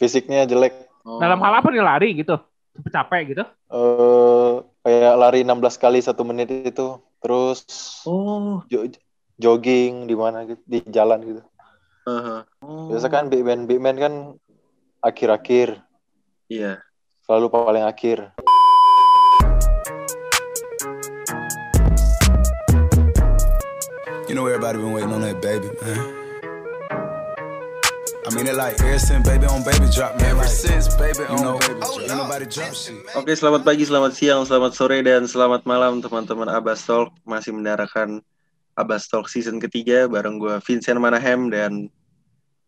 fisiknya jelek. Oh. Dalam hal apa nih lari gitu? Capek gitu? eh kayak lari 16 kali satu menit itu. Terus Oh. jo- jogging di mana gitu, di jalan gitu. aha. Oh. Biasa kan big man, big man kan akhir-akhir, Iya. selalu paling akhir. You know everybody been waiting on that baby, man. I mean it like ever since baby on baby drop, man. Ever since baby on know, baby drop, ain't nobody drop shit. Oke, selamat pagi, selamat siang, selamat sore, dan selamat malam teman-teman Abbas Talk. Masih mendengarkan Abbas Talk season ketiga bareng gue Vincent Manahem dan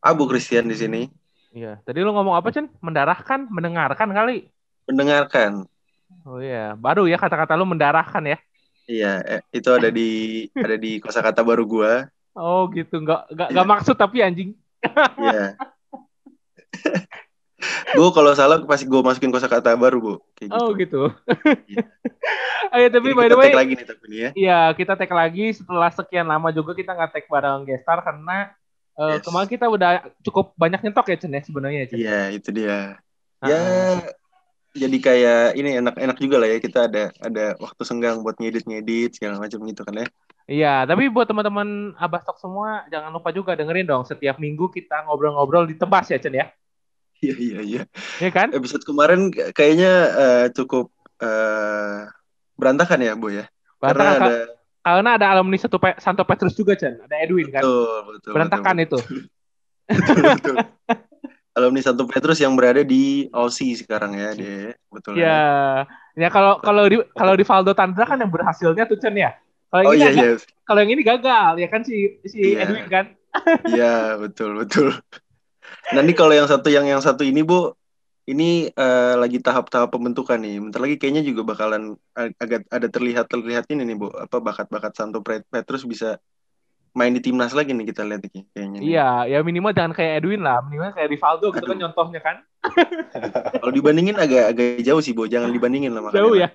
Abu Christian di sini. Iya. Tadi lu ngomong apa, Chen? Mendarahkan, mendengarkan kali. Mendengarkan. Oh iya, baru ya kata-kata lu mendarahkan ya. Iya, eh, itu ada di ada di kosakata baru gue. Oh gitu, nggak nggak nggak maksud tapi anjing. Iya. Bu, kalau salah pasti gue masukin kosakata baru, Bu. Kayak gitu. Oh gitu. Iya. Ayo tapi Jadi by kita the way, tag lagi nih tapi ya. Iya, kita tag lagi setelah sekian lama juga kita nggak tag bareng Gestar karena Yes. kemarin kita udah cukup banyak nyetok ya Chen ya sebenarnya. Iya, itu dia. Ah, Ya, jadi kayak ini enak-enak juga lah ya kita ada ada waktu senggang buat ngedit-ngedit segala macam gitu kan ya. Iya, tapi buat teman-teman Abastok semua jangan lupa juga dengerin dong setiap minggu kita ngobrol-ngobrol di tebas ya Chen ya. Iya, iya, iya. Iya kan? Episode kemarin kayaknya eh, cukup eh, berantakan ya, Bu ya. Karena Berantakan, ada karena ada alumni satu Pe- Santo Petrus juga Chen, ada Edwin kan. betul, betul, Berantakan betul, itu. betul, betul. Alumni Santo Petrus yang berada di Aussie sekarang ya, dia. Betul. Iya. Ya kalau kalau di kalau di Valdo Tandra kan yang berhasilnya tuh Chen ya. Kalau Oh yang ini iya, iya. kalau yang ini gagal ya kan si si Iya. Edwin kan. Iya, betul, betul. Nanti kalau yang satu yang yang satu ini, Bu, ini eh, lagi tahap-tahap pembentukan nih. Bentar lagi kayaknya juga bakalan ag- agak ada terlihat terlihat ini nih, Bu. Apa bakat-bakat Santo Pet- Petrus bisa main di timnas lagi nih kita lihat nih kayaknya. nih. Iya, ya minimal jangan kayak Edwin lah, minimal kayak Rivaldo gitu kan contohnya kan. Kalau dibandingin agak agak jauh sih, Bu. Jangan dibandingin lah makanya. Jauh ya.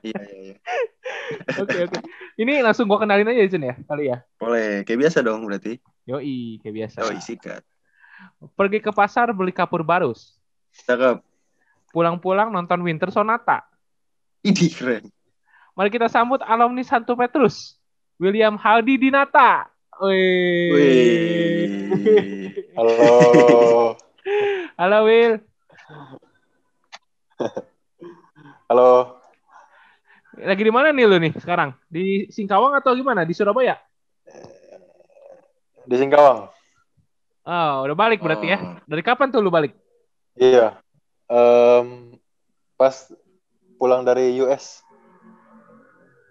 Iya, iya, iya. Oke oke. Ini langsung gua kenalin aja Chen ya kali ya. Boleh. Kayak biasa dong berarti. Yoi, kayak biasa. Oh, isikat. Pergi ke pasar beli kapur barus. Cakep. Pulang-pulang nonton Winter Sonata. Ini keren. Mari kita sambut alumni Santo Petrus. William Haldi Dinata. Wih. Wih. Halo. Halo Will. Halo. Lagi di mana nih lu nih sekarang? Di Singkawang atau gimana? Di Surabaya? Di Singkawang. Oh, udah balik berarti ya. Oh. Dari kapan tuh lu balik? Iya. Em, pas pulang dari US.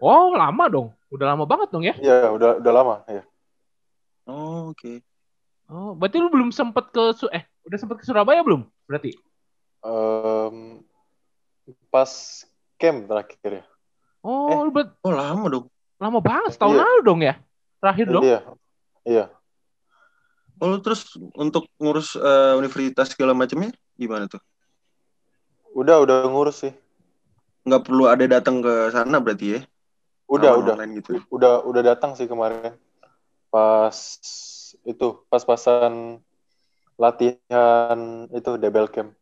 Oh, lama dong. Udah lama banget dong ya. Iya, udah udah lama. Iya. Oh, oke. Oh, berarti lu belum sempet ke Su- eh udah sempet ke Surabaya belum? Berarti. Em, pas camp terakhir ya. Oh, Eh. lu ber- Oh, lama dong. lama banget setahun Iya. lalu dong ya. Terakhir dong. Iya. Iya. Oh, terus untuk ngurus eh, universitas segala macamnya gimana tuh? Udah udah ngurus sih. Nggak perlu ada datang ke sana berarti ya? Udah udah. online gitu. Udah udah datang sih kemarin. Pas itu pas-pasan latihan itu double camp.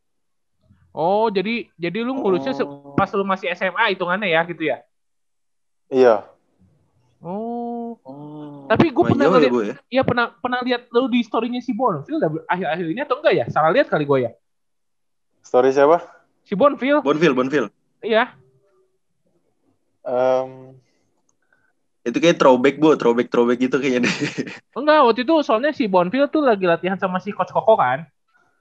Oh, jadi jadi lu ngurusnya se- Oh. pas lu masih SMA hitungannya ya gitu ya. Iya. Oh. Oh. Tapi gue pernah ya, Bu ya? iya pernah pernah lihat lu di story-nya si Bonfil akhir-akhir ini atau enggak ya? Salah lihat kali gue ya. Story siapa? Si Bonfil, Bonfil, Bonfil. iya. Em, Itu kayak throwback, Bu. Throwback, throwback gitu kayaknya deh. Enggak, waktu itu soalnya si Bonfil tuh lagi latihan sama si Coach Koko kan.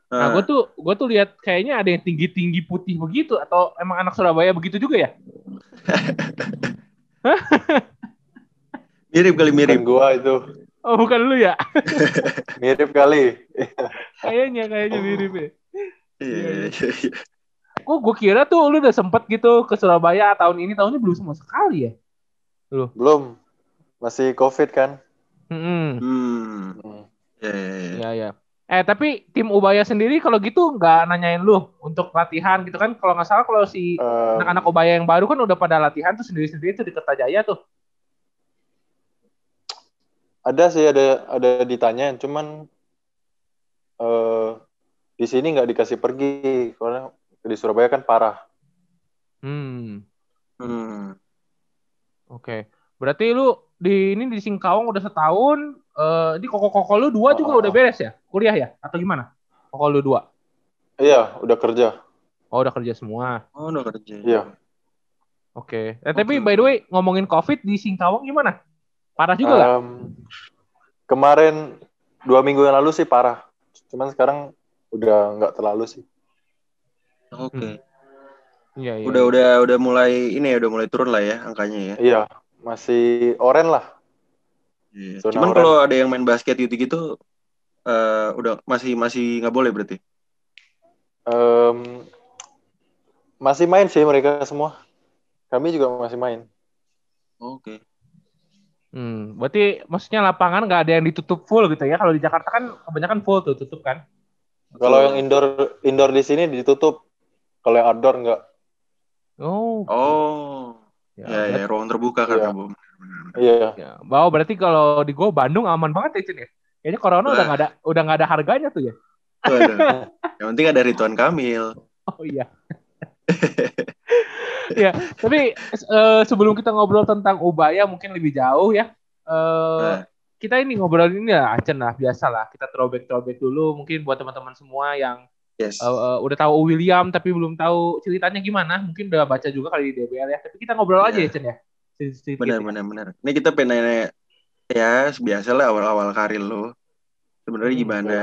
Nah, Ah, gue tuh gue tuh lihat kayaknya ada yang tinggi-tinggi putih begitu atau emang anak Surabaya begitu juga ya? mirip kali mirip. gua itu. Oh, bukan lu ya? Mirip kali. kayaknya kayaknya mirip ya. Iya, iya, iya. Kok gue kira tuh lu udah sempet gitu ke Surabaya tahun ini tahun ini belum sama sekali ya? Belum. Masih Covid kan? Hmm. Hmm. Hmm. Iya, iya, iya. Ya ya. Eh tapi tim Ubaya sendiri kalau gitu nggak nanyain lu untuk latihan gitu kan? Kalau nggak salah kalau si Em, anak-anak Ubaya yang baru kan udah pada latihan tuh sendiri-sendiri tuh di Kertajaya tuh. ada sih ada ada ditanyain cuman eh di sini nggak dikasih pergi karena di Surabaya kan parah. Hmm, Hmm. oke. Berarti lu di ini di Singkawang udah setahun. eh ini koko-koko lu dua juga Oh. udah beres ya? Kuliah ya? Atau gimana? Koko lu dua? Iya, udah kerja. Oh udah kerja semua. Oh, udah kerja. Iya. Oke. Eh, tapi Oke. by the way ngomongin COVID di Singkawang gimana? Parah juga nggak? Em, kemarin dua minggu yang lalu sih parah. Cuman sekarang udah nggak terlalu sih. Oke. Iya iya. Udah udah udah mulai ini ya, udah mulai turun lah ya angkanya ya. Iya, masih oren lah. Iya. Zona Cuman kalau ada yang main basket gitu-gitu eh udah masih masih nggak boleh berarti. Em, masih main sih mereka semua. Kami juga masih main. Oke. Hmm, berarti maksudnya lapangan nggak ada yang ditutup full gitu ya? Kalau di Jakarta kan kebanyakan full tuh tutup kan? Kalau yang indoor indoor di sini ditutup. Kalau yang outdoor nggak. Oh. Oh. Ya, ya, berarti- ruang terbuka kan, Iya. Bu. Iya. ya. Bahwa berarti kalau di gua Bandung aman banget ya Cen ya? Kayaknya corona udah nggak ada udah nggak ada harganya tuh ya? Waduh. yang penting ada Ridwan Kamil. Oh iya. ya, tapi eh, sebelum kita ngobrol tentang Ubaya mungkin lebih jauh ya. Eh Nah. kita ini ngobrolin ini ya Acen lah, biasa lah. Kita throwback-throwback dulu mungkin buat teman-teman semua yang Yes. eh, eh, udah tahu William tapi belum tahu ceritanya gimana. Mungkin udah baca juga kali di DBL ya. Tapi kita ngobrol aja Iya. ya Cen ya. Benar ya. benar benar. Ini kita pengen nanya ya biasa lah awal-awal karir lo. Sebenarnya Hmm, gimana?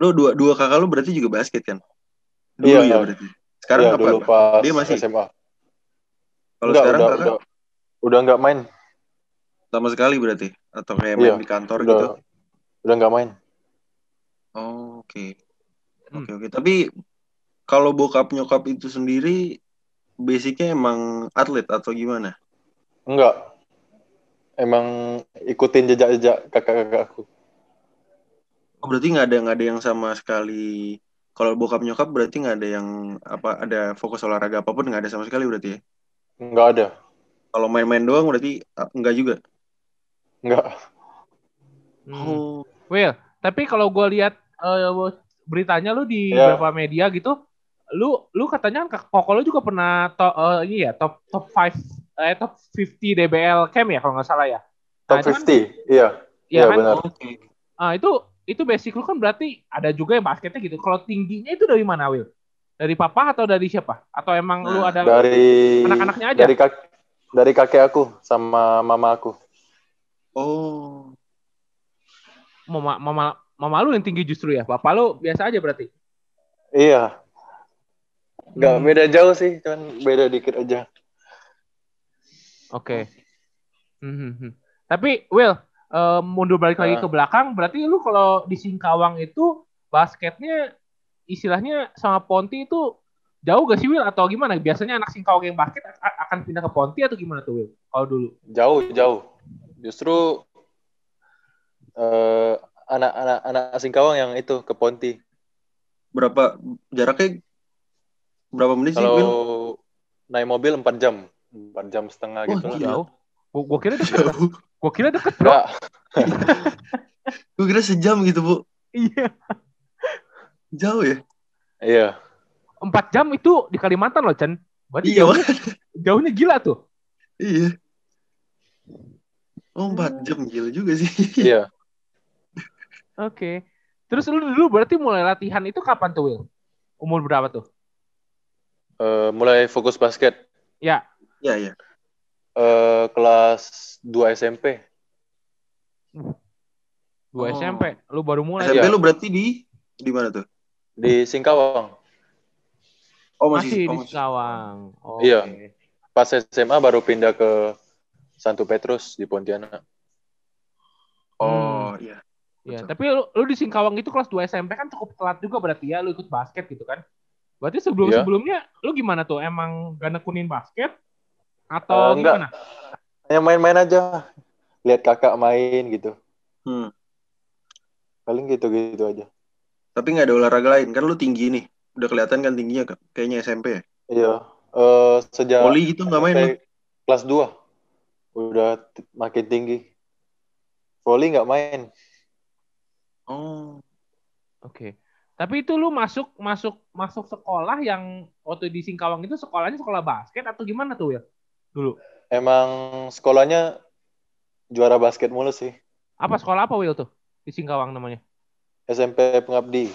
Lo dua dua kakak lo berarti juga basket kan? Dulu Iya. ya berarti. Sekarang Iya, apa? dulu pas Dia masih? SMA. Kalau sekarang udah, kakak udah, udah nggak main. sama sekali berarti atau kayak main Iya, di kantor Udah, gitu? udah nggak main. Oh, Oke. Hmm. Oke oke. Tapi kalau bokap nyokap itu sendiri basicnya emang atlet atau gimana? Enggak. Emang ikutin jejak-jejak kakak-kakak aku. Oh, berarti nggak ada nggak ada yang sama sekali. Kalau bokap nyokap berarti nggak ada yang apa ada fokus olahraga apa pun nggak ada sama sekali berarti ya? Enggak ada. Kalau main-main doang berarti ah, enggak juga. Enggak. Hmm. Oh. Will, tapi kalau gue lihat eh, beritanya lu di Iya. beberapa media gitu, lu lu katanya kan Koko lu juga pernah to, eh, ini ya top top 5 eh top 50 DBL Camp ya kalau nggak salah ya. Top Nah, itu kan- 50. Iya. Iya Iya, kan? benar. Oke. Ah, itu itu basic lu kan berarti ada juga yang basketnya gitu. Kalau tingginya itu dari mana, Will? Dari papa atau dari siapa? Atau emang lu ada Dari anak-anaknya aja? Dari kak dari kakek aku sama mama aku. Oh. mama mama mama lu yang tinggi justru ya? Bapak lu biasa aja berarti. Iya. Enggak Hmm. beda jauh sih, cuman beda dikit aja. Oke. Hmm, hmm, hmm. Tapi Will, eh, mundur balik lagi Ah. ke belakang, berarti lu kalau di Singkawang itu basketnya istilahnya sama Ponti itu jauh gak sih Will atau gimana? Biasanya anak Singkawang yang basket akan pindah ke Ponti atau gimana tuh Will? Kalau dulu. Jauh, jauh. Justru eh, anak-anak anak Singkawang yang itu ke Ponti. Berapa jaraknya berapa menit sih, Kalau naik mobil 4 jam. 4 jam setengah Wah, gitu lah. Jauh. Gua, gua kira deket. Jauh. Gua kira deket, Bro. Gue kira sejam gitu, Bu. Iya. Jauh ya? iya. Empat jam itu di Kalimantan loh, Chan. Berarti Iya, jauhnya, jauhnya gila tuh. Iya. Oh, 4 jam gila juga sih. Iya. Oke. Terus lu dulu berarti mulai latihan itu kapan tuh, Will? Umur berapa tuh? Eh, mulai fokus basket Ya, Iya, iya. eh, kelas 2 SMP. dua Oh. SMP. Lu baru mulai. SMP Iya. lu berarti di di mana tuh? Di Singkawang. Oh, Masih, masih, di oh. Singkawang. Oke. Iya. Pas SMA baru pindah ke Santo Petrus di Pontianak. Oh, iya. Iya, Betul. tapi lu, lu di Singkawang itu kelas 2 SMP kan cukup telat juga berarti ya lu ikut basket gitu kan. Berarti sebelum-sebelumnya lu gimana tuh? Emang gak nekunin basket? Atau enggak. gimana? Hanya main-main aja. Lihat kakak main gitu. Hmm. Paling gitu-gitu aja. Tapi nggak ada olahraga lain kan lu tinggi nih. Udah kelihatan kan tingginya Kak? kayaknya SMP ya. Iya. Eh sejak Voli gitu nggak main lu? kelas 2 udah makin tinggi. Volley nggak main. Oh. Oke. Tapi itu lu masuk masuk masuk sekolah yang waktu di Singkawang itu sekolahnya sekolah basket atau gimana tuh ya? Dulu. Emang sekolahnya juara basket mulu sih. Apa sekolah apa Will tuh? Di Singkawang namanya. SMP Pengabdi.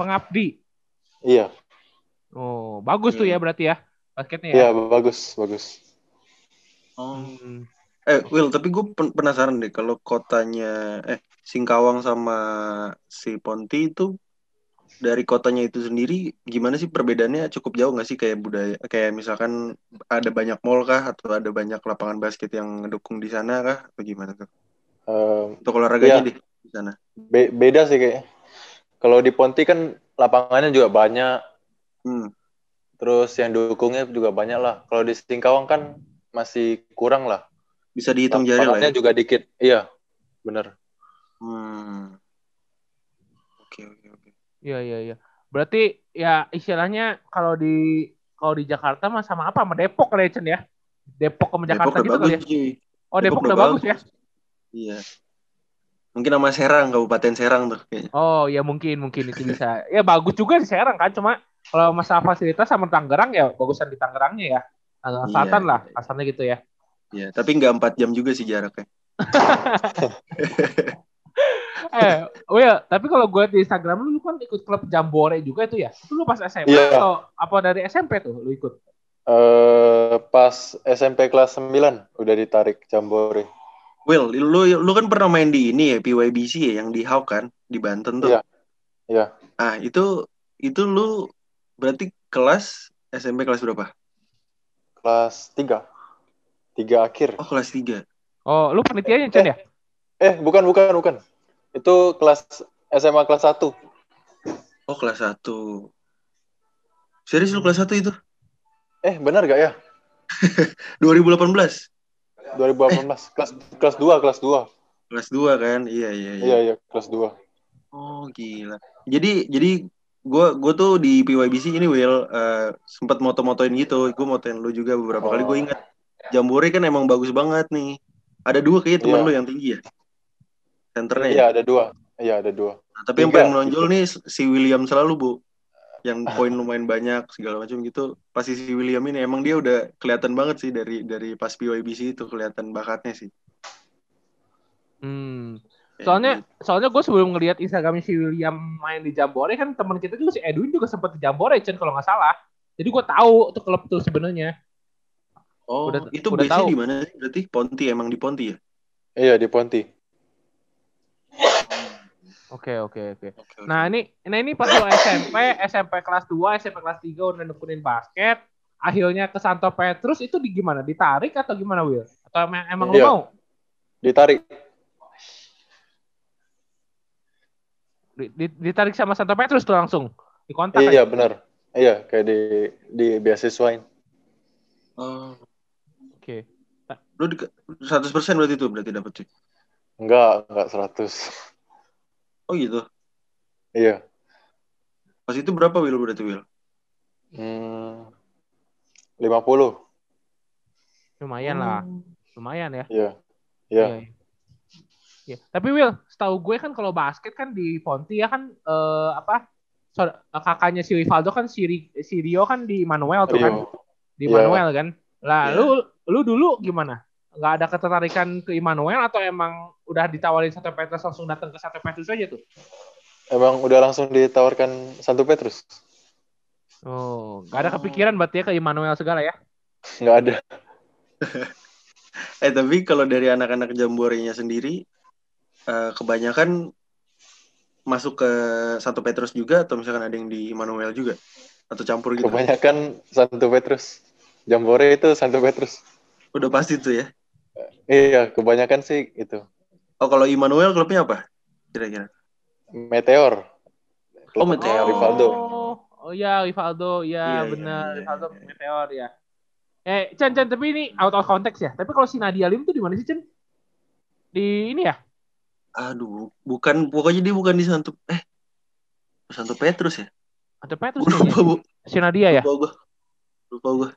Pengabdi. Iya. Oh, bagus tuh ya berarti ya basketnya ya. Iya, bagus, bagus. Oh. Hmm. Eh, Will, tapi gue penasaran deh kalau kotanya eh Singkawang sama si Ponti itu dari kotanya itu sendiri gimana sih perbedaannya cukup jauh nggak sih kayak budaya kayak misalkan ada banyak mall kah atau ada banyak lapangan basket yang ngedukung di sana kah atau gimana tuh? Em, Untuk olahraganya Iya. deh di sana. be- beda sih kayak. Kalau di Ponti kan lapangannya juga banyak, Hmm. terus yang dukungnya juga banyak lah. Kalau di Singkawang kan masih kurang lah. Bisa dihitung jari lah ya. juga dikit. Iya, bener. Hmm. Oke, oke, oke. Iya iya iya. Berarti ya istilahnya kalau di kalau di Jakarta mah sama apa? Sama Depok kali ya ya? Depok sama Jakarta Depok gitu bagus, kali ya? cuy. Oh Depok, udah bagus ya? Iya. Mungkin sama Serang, Kabupaten Serang tuh kayaknya. Oh ya mungkin mungkin itu bisa. Ya bagus juga di Serang kan, cuma kalau masalah fasilitas sama Tangerang ya bagusan di Tangerangnya ya. Tangerang Iya, Selatan lah, iya. kasarnya gitu ya. Iya, tapi nggak empat jam juga sih jaraknya. Eh, Will, tapi kalau gue di Instagram lu, lu kan ikut klub Jambore juga itu ya? Itu lu pas SMA Iya. atau apa dari SMP tuh lu ikut? eh pas SMP kelas 9 udah ditarik Jambore. Will, lu lu kan pernah main di ini ya, PYBC ya, yang di Hawk kan, di Banten tuh. Iya. Iya. Ah, itu itu lu berarti kelas SMP kelas berapa? Kelas 3. 3 akhir. Oh, kelas 3. Oh, lu panitianya Cen ya? Eh, bukan, bukan, bukan. Itu kelas SMA kelas 1. Oh, kelas 1. Serius lu kelas 1 itu? Eh, benar gak ya? 2018. 2018. Kelas kelas 2, kelas 2. Kelas 2 kan? Iya, iya, iya. Iya, iya, kelas 2. Oh, gila. Jadi jadi gua gua tuh di PYBC ini Will eh, sempat moto-motoin gitu. Gue motoin lu juga beberapa kali Oh. gue ingat. Jambore kan emang bagus banget nih. Ada dua kayaknya teman Iya. lu yang tinggi ya. Centernya ya. Iya, ada dua. Iya, ada dua. Nah, tapi yang Tiga. paling menonjol nih si William selalu, Bu. Yang poin lumayan banyak segala macam gitu. Pasti si William ini emang dia udah kelihatan banget sih dari dari pas PYBC itu kelihatan bakatnya sih. Hmm. Soalnya gitu. soalnya gue sebelum ngelihat Instagramnya si William main di Jambore kan teman kita juga si Edwin juga sempat di Jambore Cen kalau nggak salah. Jadi gue tahu tuh klub tuh sebenarnya. Oh, udah- itu udah tahu. di mana sih? Berarti Ponti emang di Ponti ya? Iya, di Ponti. Oke oke oke. Nah ini nah ini pas lu SMP, SMP kelas 2, SMP kelas 3 udah nekunin basket, akhirnya ke Santo Petrus itu di gimana? Ditarik atau gimana Will? Atau emang, emang lu Iya. mau? Ditarik. Di- di- ditarik sama Santo Petrus tuh langsung dikontak Iya, aja? benar. Iya, kayak di di beasiswain. Oh, Oke. lu di, 100% berarti itu berarti dapet cuy. Enggak, enggak 100. Oh gitu. Iya. Pas itu berapa Will berarti Will? Hmm, 50. Lumayan lah, lumayan ya. Iya. Iya. Iya. Iya. Tapi Will, setahu gue kan kalau basket kan di Ponti ya kan eh, apa? So, kakaknya si Rivaldo kan si, si Rio kan di Manuel tuh kan. Rio. Di Iya. Manuel kan. Lah, Iya. Lu lu dulu gimana? Nggak ada ketertarikan ke Immanuel atau emang udah ditawarin Santo Petrus langsung datang ke Santo Petrus aja tuh? Emang udah langsung ditawarkan Santo Petrus? Oh, nggak ada kepikiran berarti ya ke Immanuel segala ya? Nggak ada. Eh tapi kalau dari anak-anak Jamborenya sendiri eh, kebanyakan masuk ke Santo Petrus juga atau misalkan ada yang di Immanuel juga atau campur gitu. Kebanyakan Santo Petrus. Jambore itu Santo Petrus. Udah pasti tuh ya. Iya, kebanyakan sih itu. Oh kalau Immanuel klubnya apa? Kira-kira. Meteor. Oh, Meteor. Rivaldo. Oh, oh ya Rivaldo, Iya, ya iya, benar iya, Rivaldo iya. Meteor ya. Eh, Chan, Chan, tapi ini out of context ya. Tapi kalau si Nadia Lim tuh di mana sih, Chan? Di ini ya? Aduh, bukan pokoknya dia bukan di Santo eh Santo Petrus ya? Ada Petrus lupa, kayaknya. Bu. Si Nadia ya? Lupa gue. Lupa gue.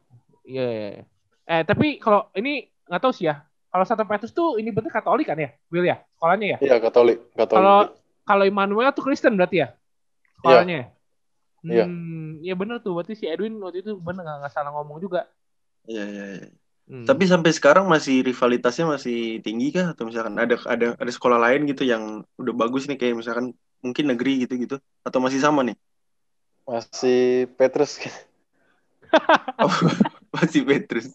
Iya, iya, iya. Eh, tapi kalau ini nggak tahu sih ya. Kalau Santo Petrus tuh ini bener Katolik kan ya, Will ya? Sekolahnya ya? Iya, Katolik. Katolik. Kalau kalau Immanuel tuh Kristen berarti ya? sekolahnya. Iya. Hmm, iya bener tuh. Berarti si Edwin waktu itu bener nggak nggak salah ngomong juga. Iya, iya, iya. Hmm. Tapi sampai sekarang masih rivalitasnya masih tinggi kah atau misalkan ada ada ada sekolah lain gitu yang udah bagus nih kayak misalkan mungkin negeri gitu gitu atau masih sama nih? Masih Petrus. Oh, masih Petrus.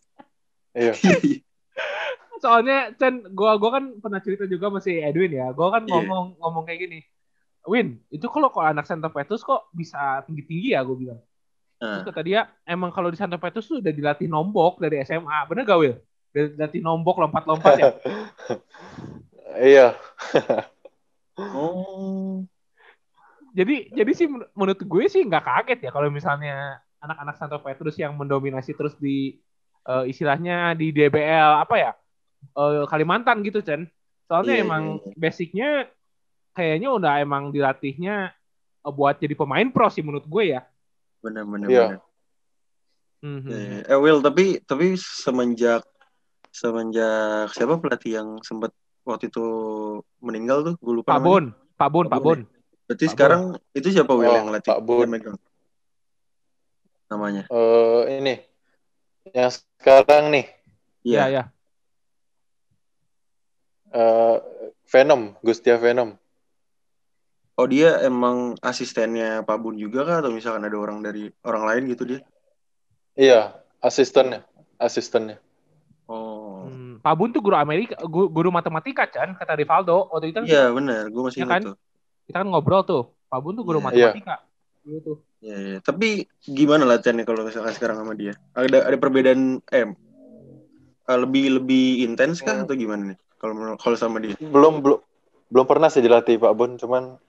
Iya. soalnya Chen gua gua kan pernah cerita juga sama si Edwin ya. Gua kan Iya. ngomong ngomong kayak gini. Win itu kalau kalau anak Santa Petrus kok bisa tinggi tinggi ya gue bilang. Terus Nah, kata dia emang kalau di Santa Petrus tuh udah dilatih nombok dari SMA bener gak Will Udah dilatih nombok lompat lompat ya? Iya. oh, jadi jadi sih men- menurut gue sih nggak kaget ya kalau misalnya anak-anak Santa Petrus yang mendominasi terus di eh, istilahnya di DBL apa ya eh, Kalimantan gitu Chen soalnya Iya, emang iya, basicnya kayaknya udah emang dilatihnya eh, buat jadi pemain pro sih menurut gue ya benar benar Iya. benar. Mhm. Iya, iya. Eh Will, tapi tapi semenjak semenjak siapa pelatih yang sempat waktu itu meninggal tuh, gue lupa Pak namanya. Bon Pak Bon Pak Pak Bon Bon Berarti Pak sekarang itu siapa Will Oh, yang latih? Pak Bon. Namanya. Eh ini. Yang sekarang nih. Iya Iya. ya eh Venom, Gustia Venom. Oh dia emang asistennya Pak Bun juga kah atau misalkan ada orang dari orang lain gitu dia? Iya, asistennya. Asistennya. Oh. Hmm, Pak Bun tuh guru Amerika guru, guru matematika Chan kata Rivaldo waktu itu kan Iya benar, gue masih Iya ingat kan? tuh. kita kan ngobrol tuh Pak Bun tuh guru Iya. matematika gitu Iya, iya. Tapi gimana latihannya kalau misalkan sekarang sama dia? Ada ada perbedaan eh eh, lebih lebih intens kah Hmm. atau gimana nih? Kalau kalau sama dia? Belum belum belum pernah sih dilatih Pak Bun, cuman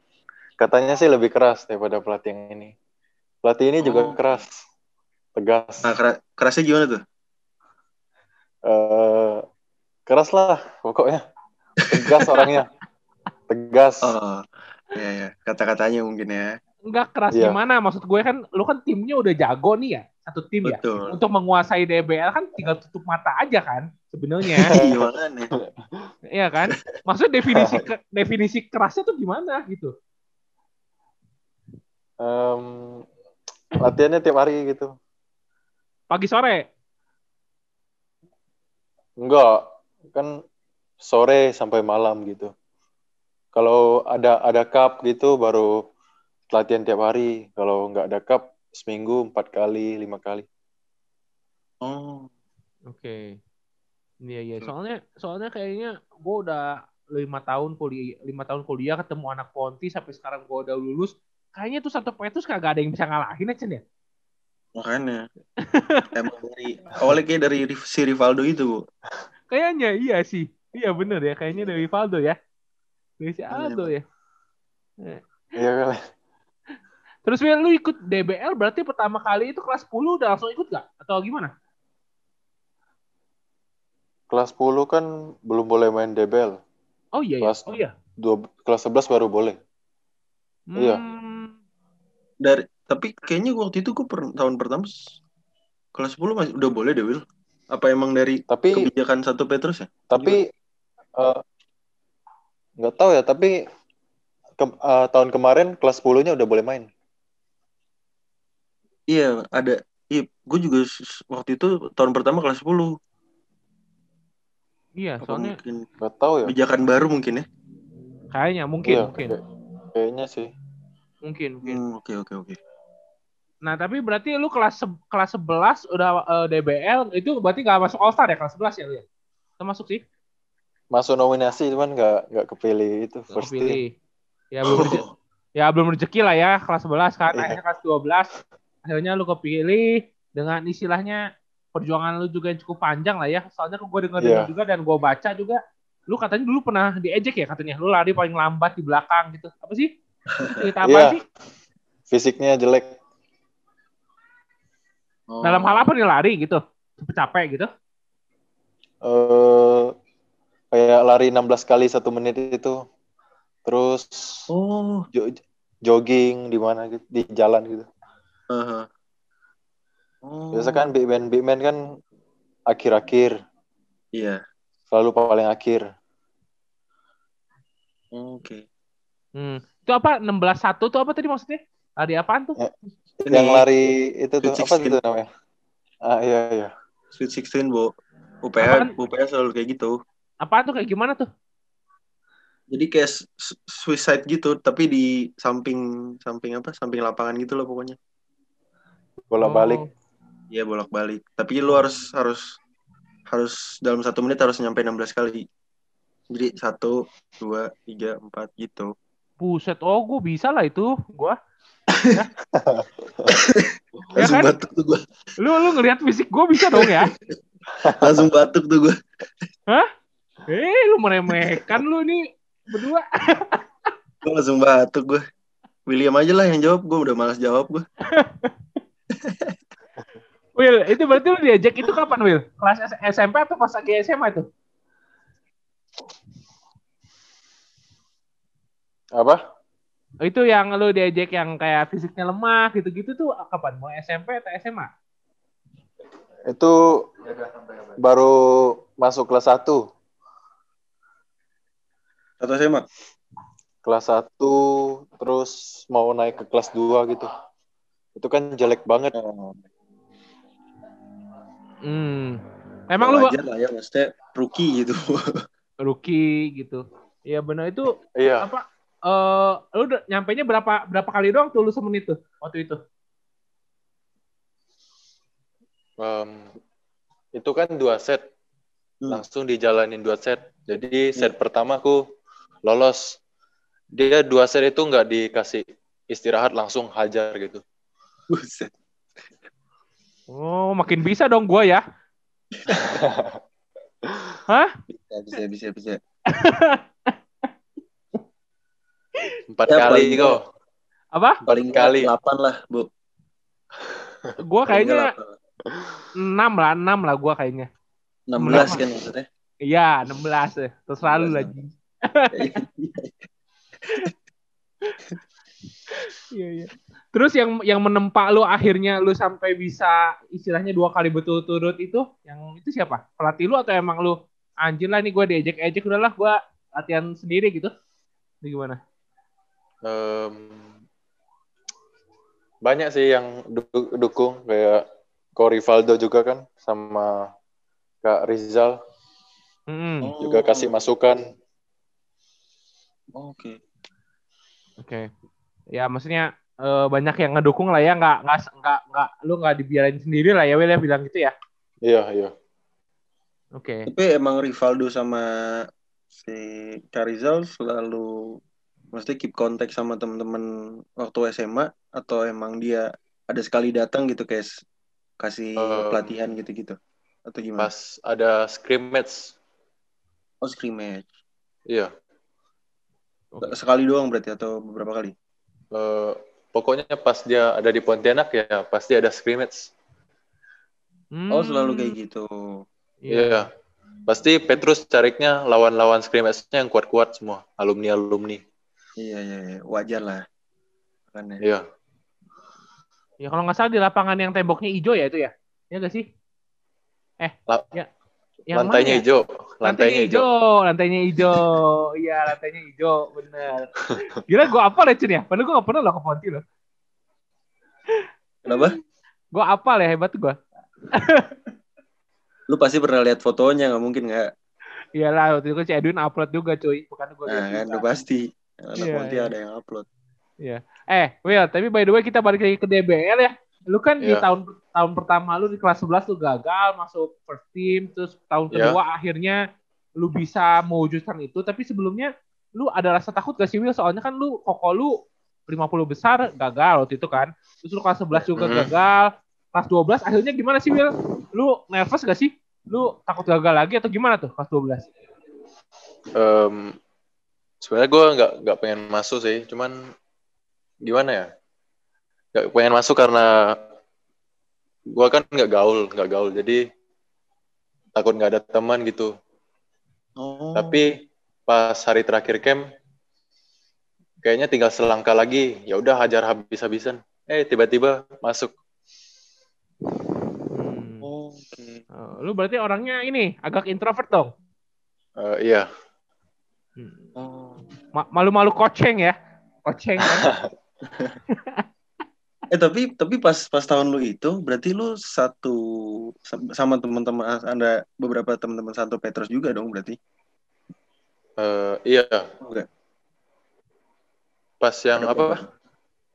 katanya sih lebih keras daripada pelatih yang ini. Pelatih ini juga Oh. keras. Tegas. Nah, kera- kerasnya gimana tuh? eh keras lah pokoknya. Tegas orangnya. Tegas. Oh, iya ya, kata-katanya mungkin ya. Enggak keras Iya. gimana maksud gue kan lu kan timnya udah jago nih ya satu tim ya Betul. untuk menguasai DBL kan tinggal tutup mata aja kan sebenarnya Iya. Iya kan maksudnya definisi ke- definisi kerasnya tuh gimana gitu Em, latihannya tiap hari gitu. pagi sore Enggak, kan sore sampai malam gitu. Kalau ada ada cup gitu baru latihan tiap hari. Kalau nggak ada cup seminggu empat kali, lima kali. Oh, Oke. Iya iya. Soalnya soalnya kayaknya gue udah lima tahun kuliah lima tahun kuliah ketemu anak Ponti sampai sekarang gue udah lulus. Kayaknya tuh satu Petrus kagak ada yang bisa ngalahin aja ya. makanya. Emang dari awalnya kayak dari si Rivaldo itu, Bu. Kayaknya iya sih. Iya bener ya. Kayaknya dari Valdo ya. Dari si Iya, Aldo ya. Iya kali. Terus Will, lu ikut DBL berarti pertama kali itu kelas 10 udah langsung ikut gak? Atau gimana? Kelas 10 kan belum boleh main DBL. Oh iya ya. Kelas Oh iya. Dua, kelas 11 baru boleh. Iya. Hmm, Dari tapi kayaknya waktu itu gue per, tahun pertama kelas 10 masih udah boleh deh, Will. Apa emang dari Tapi kebijakan satu Petrus ya? tapi eh, nggak tahu ya. Tapi ke- eh, tahun kemarin kelas 10-nya udah boleh main. Iya, ada. Iya, gue juga waktu itu tahun pertama kelas 10. iya, Apa soalnya mungkin Nggak tahu ya. kebijakan baru mungkin ya? kayaknya mungkin Iya, mungkin kayak- kayaknya sih. mungkin mungkin. Hmm, oke oke oke. Nah, tapi berarti lu kelas se- kelas 11 udah eh, DBL itu berarti nggak masuk All Star ya kelas 11 ya lu ya? Termasuk sih, Masuk nominasi cuman nggak nggak kepilih itu first team. kepilih. Ya belum reze- ya belum rezeki lah ya kelas 11 kan Iya. akhirnya kelas 12 akhirnya lu kepilih dengan istilahnya perjuangan lu juga yang cukup panjang lah ya. Soalnya gue denger Iya. juga dan gue baca juga lu katanya dulu pernah diejek ya katanya lu lari paling lambat di belakang gitu. Apa sih? Cerita apa Iya. sih? Fisiknya jelek. Oh. Dalam hal apa nih lari gitu? Capek gitu? eh kayak lari 16 kali satu menit itu. Terus Oh, jo- jogging di mana gitu, di jalan gitu. Oh. Biasa kan big man, big man kan akhir-akhir, Iya. selalu paling akhir. Oke. Hmm. Itu apa 16-1 tuh apa tadi maksudnya? Lari apaan tuh? Ya. Ini, Yang lari itu tuh Sweet apa 16. itu namanya? Ah iya iya. Sweet 16, Bu. UPH, Apaan? UPH selalu kayak gitu. Apaan tuh kayak gimana tuh? Jadi kayak suicide gitu, tapi di samping samping apa? Samping lapangan gitu loh pokoknya. Bola balik. Oh. Iya bolak-balik. Tapi lu harus harus harus dalam satu menit harus nyampe 16 kali. Jadi satu, dua, tiga, empat gitu. Buset, oh gue bisa lah itu. Gua. Ya Langsung kan? batuk tuh gue. Lu lu ngelihat fisik gue bisa dong ya? Langsung batuk tuh gue. Eh, lu meremehkan lu nih berdua. Gue langsung batuk gue. William aja lah yang jawab. Gue udah malas jawab gue. Will, itu berarti lu diajak itu kapan, Will? Kelas SMP atau pas lagi SMA itu? Apa? Itu yang lu diajak yang kayak fisiknya lemah gitu-gitu tuh kapan? Mau SMP atau SMA? Itu baru masuk kelas 1. Satu SMA. Kelas 1 terus mau naik ke kelas 2 gitu. Itu kan jelek banget. Hmm. Emang lu Wajar lah ya maksudnya rookie gitu. rookie gitu. Iya benar itu Iya. apa? Eh, lu udah nyampainya berapa berapa kali doang tuh lu semenit tuh waktu itu? em, itu kan dua set. Hmm. Langsung dijalanin dua set. Jadi set pertama aku lolos. Dia dua set itu nggak dikasih istirahat langsung hajar gitu. Buset. Oh, makin bisa dong gua ya. Hah? Bisa, bisa, bisa, bisa. Empat Ya, kali kok. Apa? Paling Kali. 8 lah, Bu. Gua Paling kayaknya 6 lah, 6 lah gua kayaknya. 16 kan maksudnya. Iya, 16 ya. Terserah lu 16. lagi. Iya, iya. Terus yang yang menempa lu akhirnya lu sampai bisa istilahnya dua kali betul-turut itu, yang itu siapa? Pelatih lu atau emang lu anjir lah nih gue diajak-ajak udahlah gue latihan sendiri gitu? Ini gimana? Em, banyak sih yang du- dukung kayak Ko Rivaldo juga kan sama Kak Rizal Hmm, juga kasih masukan. Oke. Oke. Ya maksudnya eh, banyak yang ngedukung lah ya, nggak nggak nggak nggak lu nggak dibiarin sendiri lah ya, Will ya bilang gitu ya. Iya iya. Oke. Tapi emang Rivaldo sama si Carizal selalu maksudnya keep kontak sama teman-teman waktu SMA atau emang dia ada sekali datang gitu kayak kasih Um, pelatihan gitu-gitu atau gimana? Pas ada scrimmage. Oh scrimmage. Iya. Sekali doang berarti atau beberapa kali? Eh, pokoknya pas dia ada di Pontianak ya pasti ada scrimmage. Oh selalu Hmm, kayak gitu. Iya. Pasti Petrus cariknya lawan-lawan scrimmage-nya yang kuat-kuat semua, alumni-alumni. Iya iya iya wajar lah. Makanya. Iya. Ya kalau nggak salah di lapangan yang temboknya hijau ya itu ya? Ya nggak sih? La- Yang mana lantainya ya? hijau, Lantainya lantainya hijau. lantainya hijau. Iya, lantainya hijau, bener. Gila gue apa ya, Cun ya? Padahal gue gak pernah loh ke Ponti loh. Kenapa? Gue apa ya, hebat gue. Lu pasti pernah lihat fotonya nggak mungkin nggak? Iyalah, waktu itu kan si Edwin upload juga cuy. Bukan gue Nah kan udah pasti. Anak Iya, Ponti iya. ada yang upload. Eh, Will, tapi by the way kita balik lagi ke DBL ya. Lu kan di Iya. tahun tahun pertama lu di kelas 11 lu gagal masuk first team, terus tahun Iya. kedua akhirnya lu bisa mewujudkan itu, tapi sebelumnya lu ada rasa takut gak sih Will? Soalnya kan lu koko lu 50 besar gagal waktu itu kan. Terus lu kelas 11 juga Mhm. gagal. Kelas 12 akhirnya gimana sih Will? Lu nervous gak sih? Lu takut gagal lagi atau gimana tuh kelas 12? Em, sebenarnya gue nggak nggak pengen masuk sih, cuman gimana ya? Nggak pengen masuk karena gue kan nggak gaul, nggak gaul, jadi takut nggak ada teman gitu. Oh. Tapi pas hari terakhir camp, kayaknya tinggal selangkah lagi, ya udah hajar habis-habisan. Eh tiba-tiba masuk. Hmm. Oke. Oh, lu berarti orangnya ini agak introvert dong. Eh, iya, Hmm. Oh. Ma- malu-malu koceng ya koceng kan Eh tapi tapi pas pas tahun lu itu berarti lu satu sam- sama teman-teman Anda beberapa teman-teman Santo Petrus juga dong berarti. Eh, iya, Enggak. pas yang Ada apa? berapa?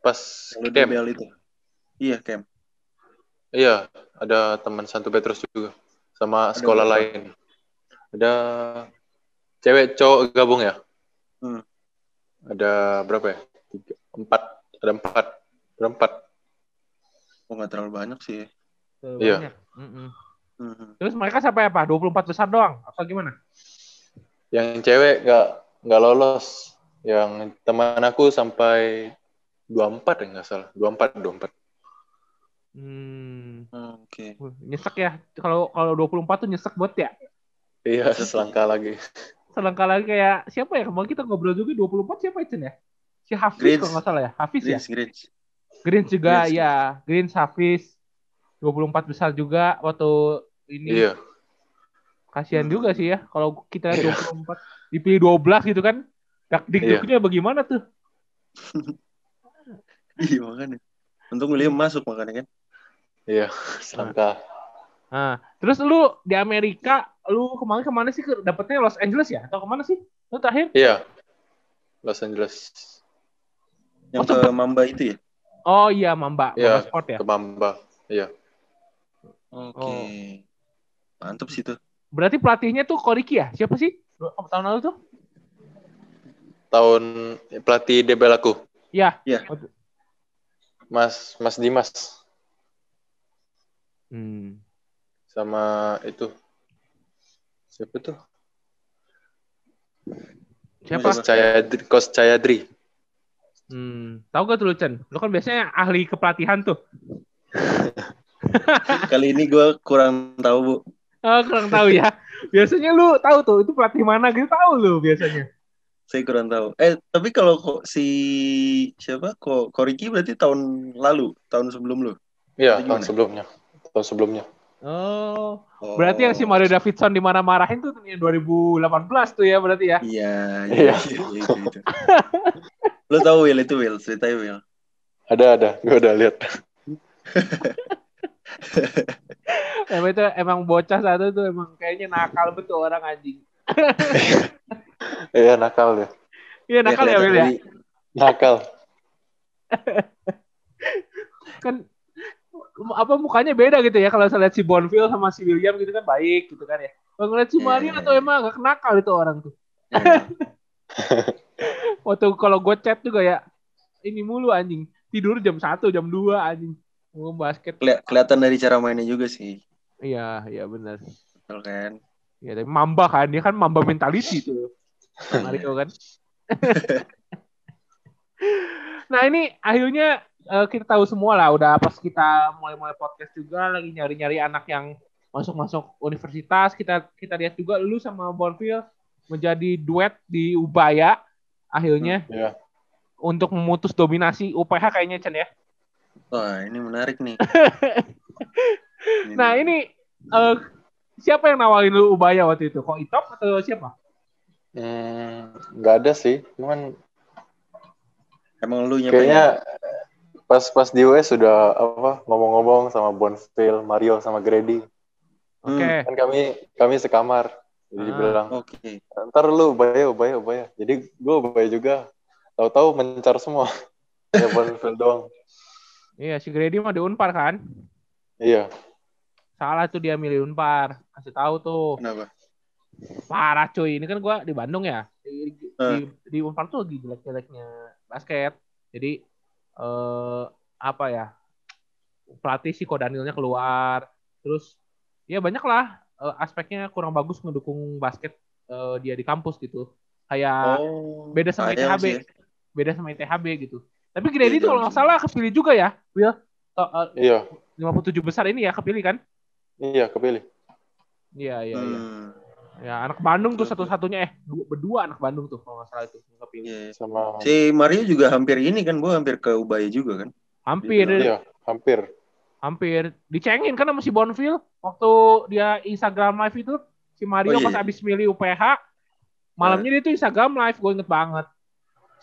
Pas Yang camp. Itu. Iya, camp. Iya, ada teman Santo Petrus juga sama Ada sekolah berapa? lain. Ada cewek cowok gabung ya? Hmm. Ada berapa ya? Tiga, empat, ada empat, berempat. Oh, nggak terlalu banyak sih. Tuh, Iya. banyak. Mm-mm. Hmm. Terus mereka sampai apa? 24 besar doang atau gimana? Yang cewek nggak nggak lolos. Yang teman aku sampai 24 ya nggak salah. 24, 24. Hmm. Oke. Wah, Nyesek ya. Kalau kalau 24 tuh nyesek banget ya. Iya, selangkah lagi. Selangkah lagi kayak siapa ya? Kemarin kita ngobrol juga 24 siapa itu ya? Si Hafiz kalau nggak salah ya. Hafiz ya? Greens, Greens juga Greens, ya. Greens Hafiz 24 besar juga waktu ini. Iya, Kasihan Hmm. juga sih ya kalau kita Iya. 24 dipilih 12 gitu kan. Dak dikduknya bagaimana tuh? Iya makanya. Untung William masuk makanya kan. iya, selangkah. Nah, terus lu di Amerika, lu kemarin ke mana sih? Ke- Dapetnya Los Angeles ya? Atau ke mana sih? Lu terakhir? Iya, Los Angeles. Yang Oh, ke Mamba itu ya. Oh iya, Mamba. Iya, Mamba Sport ya? Ke Mamba. Iya, Oke. Oh. Mantap sih tuh. Berarti pelatihnya tuh Koriki ya? Siapa sih? Dua- Tahun lalu tuh? tahun pelatih DBL aku, Iya. Iya. Mas Mas Dimas Hmm. sama itu siapa tuh? Siapa? Kos Cayadri, Kos Cayadri. Hmm. Tahu gak tuh lu, Chen? Lu kan biasanya ahli kepelatihan tuh. Kali ini gue kurang tahu bu. Oh, kurang tahu ya. Biasanya lu tahu tuh, itu pelatih mana gitu tahu lu biasanya. Saya kurang tahu. Eh tapi kalau kok si siapa kok Koriki berarti tahun lalu, tahun sebelum lu. Iya, tahun sebelumnya. Tahun sebelumnya. Oh, Oh. berarti yang si Mario Davidson di mana marahin tuh yang 2018 tuh ya berarti ya. Iya, Iya. iya, iya, iya. Lu tahu Will itu Will, ceritain Will. Ada ada, gue udah lihat. Emang itu emang bocah satu tuh emang kayaknya nakal betul orang anjing. Iya nakal deh. Iya nakal ya, Will ya. Nakal. Kan apa mukanya beda gitu ya kalau saya lihat si Bonfil sama si William gitu kan baik gitu kan ya. Kalau ngeliat si Iya, Mario iya, atau iya. emang agak nakal itu orang tuh. Iya. Waktu kalau gue chat juga ya ini mulu anjing. Tidur jam 1, jam 2 anjing. Ngomong basket. Keli- kelihatan dari cara mainnya juga sih. Iya, iya benar. Betul kan? Ya, tapi Mamba kan, dia kan Mamba mentality tuh. Mario kan. nah ini akhirnya eh, kita tahu semua lah, udah pas kita mulai-mulai podcast juga lagi nyari-nyari anak yang masuk-masuk universitas. Kita kita lihat juga lu sama Bonfil menjadi duet di Ubaya akhirnya Iya. untuk memutus dominasi UPH kayaknya Chen ya. Wah ini menarik nih. Nah ini eh, siapa yang nawarin lu Ubaya waktu itu? Kok Itop atau siapa? Hmm, nggak ada sih. Cuman emang lu nya kayaknya pas pas di US sudah apa ngomong-ngomong sama Bonfil, Mario sama Grady. Oke. Kan kami kami sekamar. Jadi Ah. bilang, Oke. ntar lu ubaya, ubaya, ubaya. Jadi gue ubaya juga. Tahu-tahu mencar semua. ya Bonfil doang. Iya si Grady mah di Unpar kan? Iya. Salah tuh dia milih Unpar. Kasih tahu tuh. Kenapa? Parah cuy. Ini kan gua di Bandung ya. Di, di, Eh. di Unpar tuh lagi jelek-jeleknya basket. Jadi eh apa ya? Pelatih si Kodanilnya keluar. Terus ya banyak lah eh, aspeknya kurang bagus ngedukung basket eh, dia di kampus gitu. Kayak Oh. beda sama sayang ITHB. sih ya. beda sama ITHB gitu. Tapi Grady Iya, tuh kalau nggak salah kepilih juga ya, Will. To- eh, Iya. 57 besar ini ya kepilih kan? Iya, kepilih. Iya iya iya. Hmm. Ya anak Bandung tuh satu-satunya eh dua, berdua anak Bandung tuh kalau nggak salah itu yang kepilih. Iya. Sama Si Mario juga hampir ini kan, gue hampir ke Ubaya juga kan. Hampir Iya, hampir. Hampir. Dicengin kan sama si Bonfil waktu dia Instagram live itu. Si Mario Oh, iya. pas abis milih UPH malamnya dia tuh Instagram live gue inget banget.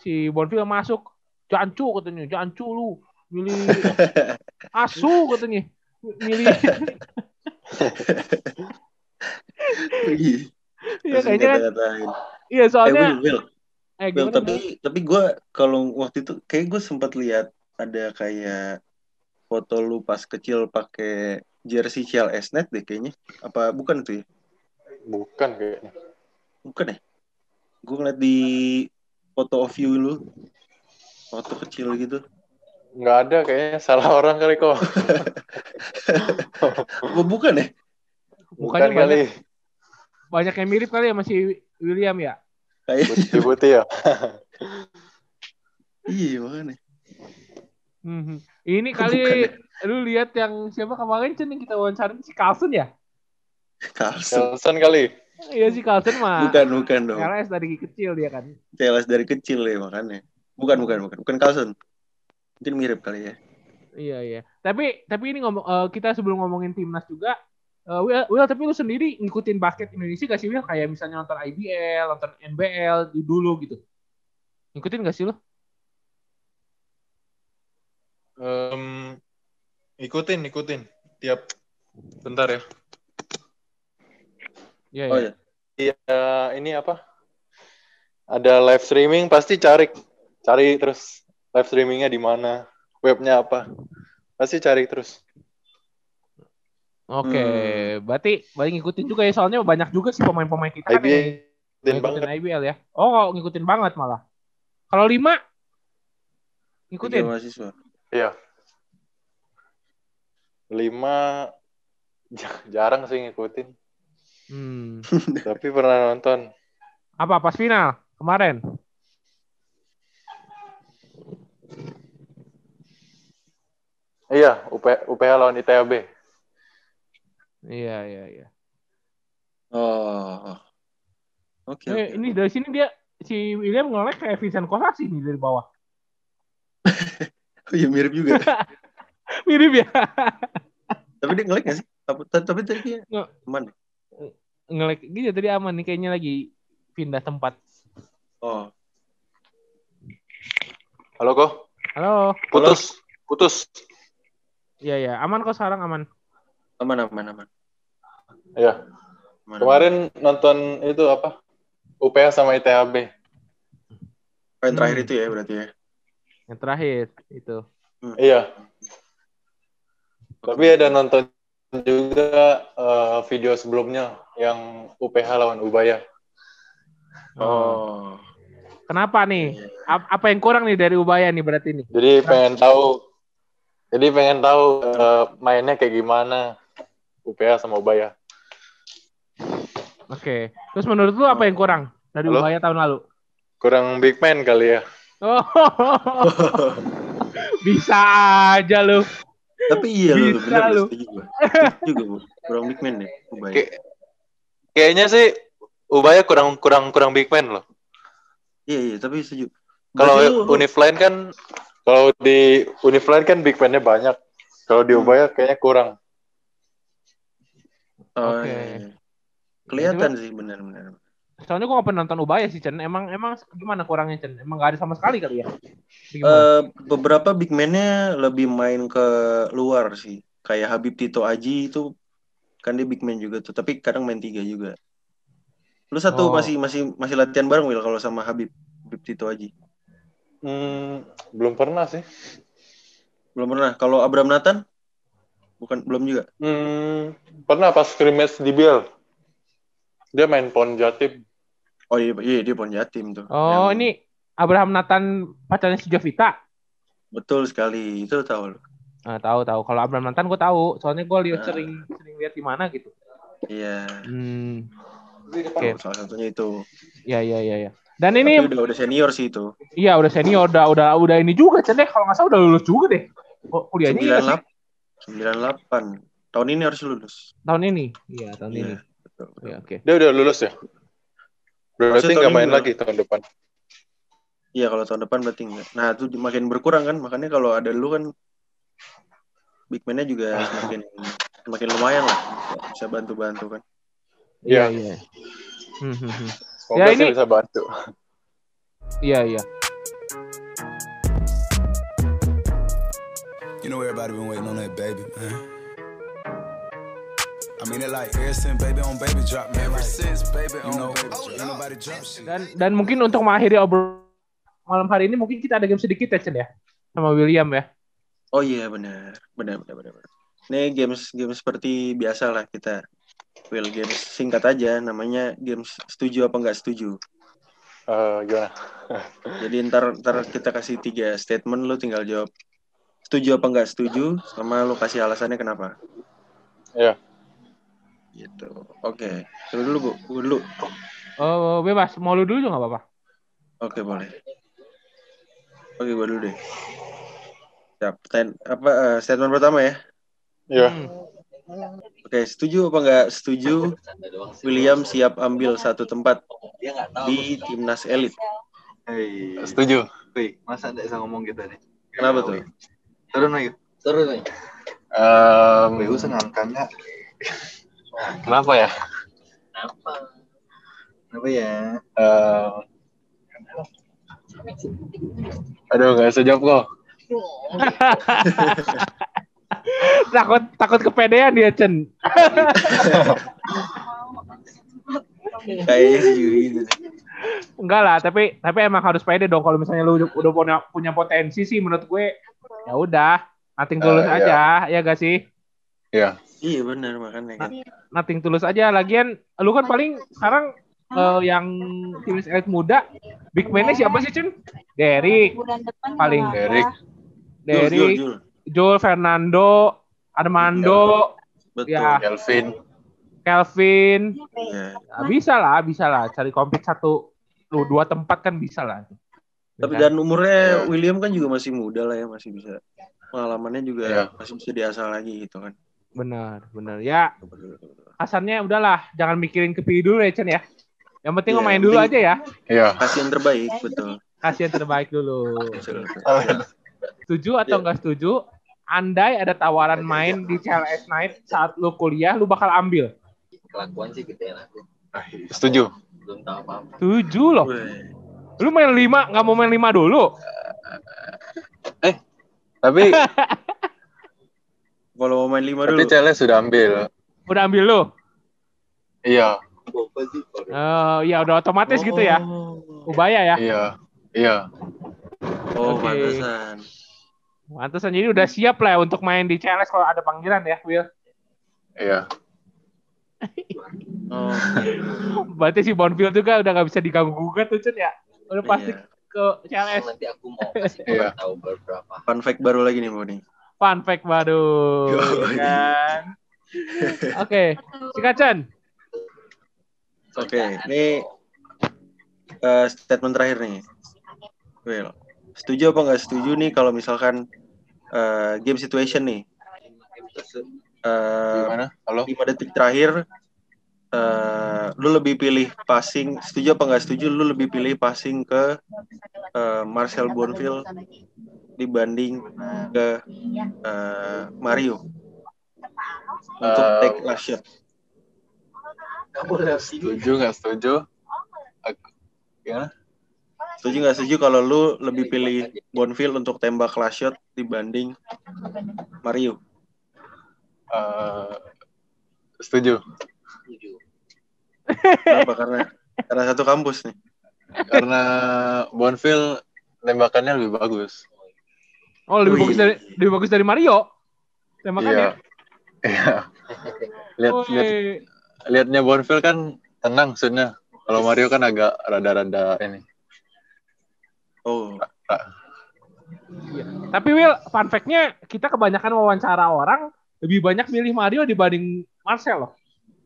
Si Bonfil masuk jancu katanya. Jancu lu milih asu katanya. Milih. Iya, kayaknya kan. Iya Eh, soalnya Will, Will, eh Will, tapi tapi gue kalau waktu itu kayak gue sempat lihat ada kayak foto lu pas kecil pakai jersey CLS Net deh kayaknya. Apa bukan tuh ya? Bukan kayaknya. Bukan ya? Gue ngeliat di foto of you lu waktu kecil gitu. Nggak ada kayaknya salah orang kali kok. Bukan ya? Bukan kali. banyak yang mirip kali ya masih William ya. Kayak Putih-putih ya. iya makanya. Mhm. Ini Bukan kali ya? lu lihat yang siapa kemarin Cen yang kita wawancarin si Carlson ya? Carlson. Kelsen kali. Iya si Carlson mah. Bukan, bukan dong. LS dari kecil dia kan. CLS dari kecil ya makanya. Bukan, bukan, bukan. Bukan Carlson. Mungkin mirip kali ya. Iya iya. Tapi tapi ini ngomong eh, kita sebelum ngomongin timnas juga eh, Will, Will, tapi lu sendiri ngikutin basket Indonesia gak sih Will? Kayak misalnya nonton IBL, nonton NBL di- dulu gitu. Ngikutin gak sih lu? Em, ikutin, ikutin. Tiap bentar ya. Iya Oh iya. ya. Iya, ini apa? Ada live streaming pasti cari cari terus live streamingnya di mana, webnya apa. Pasti cari terus. Oke, Hmm. berarti berarti ngikutin juga ya soalnya banyak juga sih pemain-pemain kita kan yang IBL ngikutin ngikutin banget. IBL ya. Oh, ngikutin banget malah. Kalau lima Liga ngikutin. mahasiswa. Iya. Lima jarang sih ngikutin, Hmm. tapi pernah nonton. Apa pas final kemarin? Iya, UP, UPH lawan ITB. Iya iya iya. Oh. Oke, Eh, oke. ini dari sini dia si William ngelek kayak Vincent Kosasi nih dari bawah. Oh iya mirip juga. Mirip ya. tapi dia ngelek gak sih? Tapi, tapi tadi dia Nge- aman. ngelek gitu tadi aman nih kayaknya lagi pindah tempat. Oh. Halo kok, Halo. putus, putus. Iya iya, aman kok sekarang aman. Aman, aman, aman. Iya. aman Kemarin nonton itu apa? UPH sama ITB. Oh, yang terakhir Hmm. itu ya berarti ya. Yang terakhir itu. Iya. Tapi ada nonton juga eh, video sebelumnya yang UPH lawan Ubaya. Oh. Kenapa nih? Ap- Apa yang kurang nih dari Ubaya nih berarti nih? Jadi pengen tahu, jadi pengen tahu eh, mainnya kayak gimana UPH sama Ubaya. Oke. Terus menurut lu apa yang kurang dari Halo? Ubaya tahun lalu? Kurang big man kali ya. Oh, bisa aja lu. Tapi iya lu, Bisa bener lu. juga, Bu. Kurang big man deh. Ubaya. Kayak- kayaknya sih Ubaya kurang kurang kurang big man loh. Iya, iya, tapi setuju. Kalau lain kan, kalau di univ lain kan big man-nya banyak. Kalau di Hmm. Ubaya kayaknya kurang. Oh, Oke. iya, iya. Kelihatan sih benar-benar. Soalnya gua gak pernah nonton Ubaya sih, Chen. Emang emang gimana kurangnya, Chen? Emang gak ada sama sekali kali ya? Gimana? Eh, beberapa big man-nya lebih main ke luar sih. Kayak Habib Tito Aji itu kan dia big man juga tuh, tapi kadang main tiga juga. Lu satu Oh. masih masih masih latihan bareng Will kalau sama Habib Habib Tito Aji. Hmm, belum pernah sih. Belum pernah. Kalau Abraham Nathan? Bukan belum juga. Hmm, pernah pas scrimmage di Biel. Dia main pon Jatim. Oh iya, iya dia pon Jatim tuh. oh, Yang- ini Abraham Nathan pacarnya si Jovita. betul sekali. Itu tahu. Nah, tahu tahu. Kalau Abraham Nathan gue tahu. Soalnya gue lihat Nah. sering sering lihat di mana gitu. Iya. Hmm. Oh, salah satunya itu. Ya ya ya ya. Dan Tapi ini udah udah senior sih itu. iya udah senior, udah udah udah ini juga Chen deh. Kalau nggak salah udah lulus juga deh. Oh, kuliahnya iya? 98. 98. Tahun ini harus lulus. tahun ini. Iya tahun ini. Iya, betul. Iya oke. Dia udah lulus ya? Berarti Maksudnya nggak main lagi tahun depan. Iya kalau tahun depan berarti enggak. Nah itu makin berkurang kan, makanya kalau ada lu kan big man-nya juga semakin semakin lumayan lah, bisa bantu-bantu kan. Iya Iya. iya. Hmm, hmm, hmm. Semoga Ya, sih ini- bisa bantu. Iya iya. You know everybody been waiting on that baby, man. I mean it like ever since baby on baby drop, man. Ever since baby on know, baby drop. Ain't nobody drop shit. Dan dan mungkin untuk mengakhiri obrol malam hari ini mungkin kita ada game sedikit ya Chen ya sama William ya. Oh iya benar, benar benar benar. benar. Ini games games seperti biasa lah kita. Will games singkat aja, namanya games setuju apa nggak setuju. Eh, gimana? Jadi ntar ntar kita kasih tiga statement, lu tinggal jawab setuju apa nggak setuju, sama lu kasih alasannya kenapa. Ya. Gitu. Oke. Lu dulu bu, gua dulu. Oh bebas, mau lu dulu juga nggak apa-apa. Oke boleh. Oke gua dulu deh. Siap. Ten, apa eh, statement pertama ya? Ya. Hmm. Oke, setuju apa nggak setuju? William siap ambil satu tempat di timnas elit. Hei, Setuju. Wih, masa nggak bisa ngomong gitu nih? Kenapa tuh? Turun ayo. Terus nih. Em, WU sengangkan nggak? Kenapa ya? Apa? Kenapa ya? Em, aduh, nggak bisa jawab kok. takut takut kepedean dia Chen. Sih gitu. Enggak lah, tapi tapi emang harus pede dong kalau misalnya lu udah, punya punya potensi sih menurut gue. Ya udah, nating tulus Eh, aja, ya gak sih? Ya. Iya benar makanya kan. Nating tulus aja. Lagian lu kan paling sekarang eh, yang timnas elit muda, big man-nya siapa sih, Cun? Derek, paling Derek. Jul, Jul, Derek, Jul. Joel Fernando, Armando, Betul. Ya. Kelvin. Kelvin. Iya. Nah, bisa lah, bisa lah. Cari kompet satu, lu dua tempat kan bisa lah. Tapi Ya dan umurnya Iya. William kan juga masih muda lah ya, masih bisa. Pengalamannya juga Iya. masih bisa diasah lagi gitu kan. Benar, benar. Ya, Hasannya udahlah, jangan mikirin kepilih dulu ya, Chen ya. Yang penting Iya, lo main yang dulu penting- aja ya. Iya. Kasih yang terbaik, betul. Kasih yang terbaik dulu. Betul, betul. Setuju atau Iya. enggak setuju? Andai ada tawaran main di CLS Night saat lu kuliah, lu bakal ambil. Kelakuan sih gitu ya aku. Setuju. Belum tahu apa-apa. Setuju loh. Lu main lima, nggak mau main lima dulu? Tapi Kalau mau main lima dulu. tapi Cele sudah ambil. Udah ambil lu? Iya. Apa sih? Eh, ya udah otomatis gitu ya. Oh, Ubaya ya. Iya. Iya. oh Oke. pantesan. Mantesan jadi udah siap lah ya untuk main di CLS kalau ada panggilan ya, Will. Iya. Oh, Berarti si Bonfield juga udah nggak bisa diganggu gugat tuh, Cun ya. Udah pasti iya. ke CLS. Nanti aku mau kasih Iya. tahu beberapa. Fun fact baru lagi nih, Bu nih. Fun fact baru. Ya kan? Oke, sikat Chan. Oke, ini eh, statement terakhir nih. Will, setuju apa nggak setuju nih kalau misalkan eh, game situation nih? Eh, Gimana? Halo? 5 detik terakhir eh lu lebih pilih passing setuju apa nggak setuju lu lebih pilih passing ke eh, Marcel Bonfil dibanding ke eh, Mario. Untuk Eh, take last shot. Setuju nggak setuju? Aku- Gimana? setuju nggak setuju kalau lu lebih pilih Bonfil untuk tembak last shot dibanding Mario? Eh, setuju. kenapa? Karena karena satu kampus nih. Karena Bonfil tembakannya lebih bagus. Oh, lebih Wih. bagus dari lebih bagus dari Mario. Tembakannya. Iya. Iya. Lihat lihat lihatnya Bonfil kan tenang maksudnya. Kalau Mario kan agak rada-rada ini. oh Tapi Will, fun fact-nya kita kebanyakan wawancara orang lebih banyak milih Mario dibanding Marcel loh.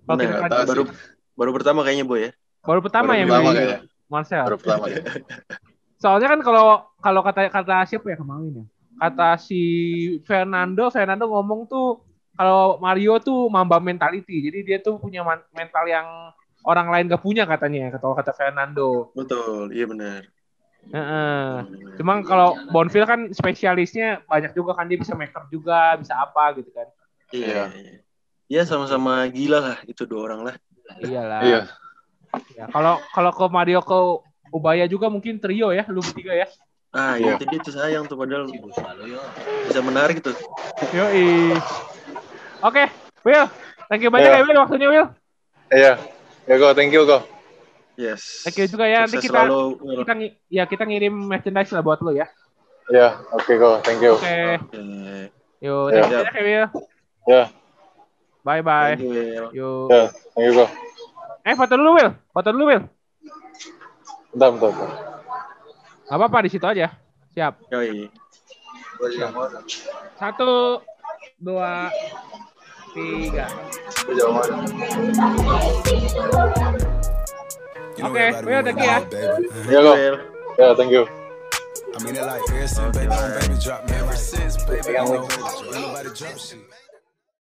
Kalau Bener, kita kan- tahu baru sih. baru pertama kayaknya boy ya baru pertama baru yang pertama kayaknya. Marcel. Baru pertama ya. Soalnya kan kalau kalau kata kata siapa ya kemarin ya? Kata si Fernando, Fernando ngomong tuh kalau Mario tuh mamba mentality. Jadi dia tuh punya mental yang orang lain gak punya katanya kata kata Fernando. betul iya benar Heeh. Cuma kalau Bonfil kan spesialisnya banyak juga kan dia bisa make up juga, bisa apa gitu kan. iya iya. ya sama-sama gila lah itu dua orang lah Iyalah. Iya. Ya, kalau kalau ke Mario ke Ubaya juga mungkin trio ya, lu bertiga ya. Ah, Iya. itu dia tuh sayang tuh padahal Sibuk selalu yo. bisa menarik tuh. Yoi. Oke, Will. Thank you banyak Iya. ya Will waktunya Will. Iya. Ya go, thank you go. Yes. Thank you juga ya. Nanti Sukses kita selalu. Kita ngi- ya kita ngirim merchandise lah buat lo ya. Ya, oke go, thank you. Oke. Oke. Yo, Iya. thank you banyak ya Will. Ya, Bye bye. Thank you, Will. Yo. ya, thank you go. Eh foto dulu Will. Foto dulu Will. Bentar, bentar, bentar. Gak apa-apa di situ aja. Siap. Yoi. Satu, dua, tiga. You know Okay, thank you. Uh-huh. Ya go. Will. Ya, thank you. I mean it like ever since baby baby drop me ever since baby baby drop. Ain't nobody drop shit.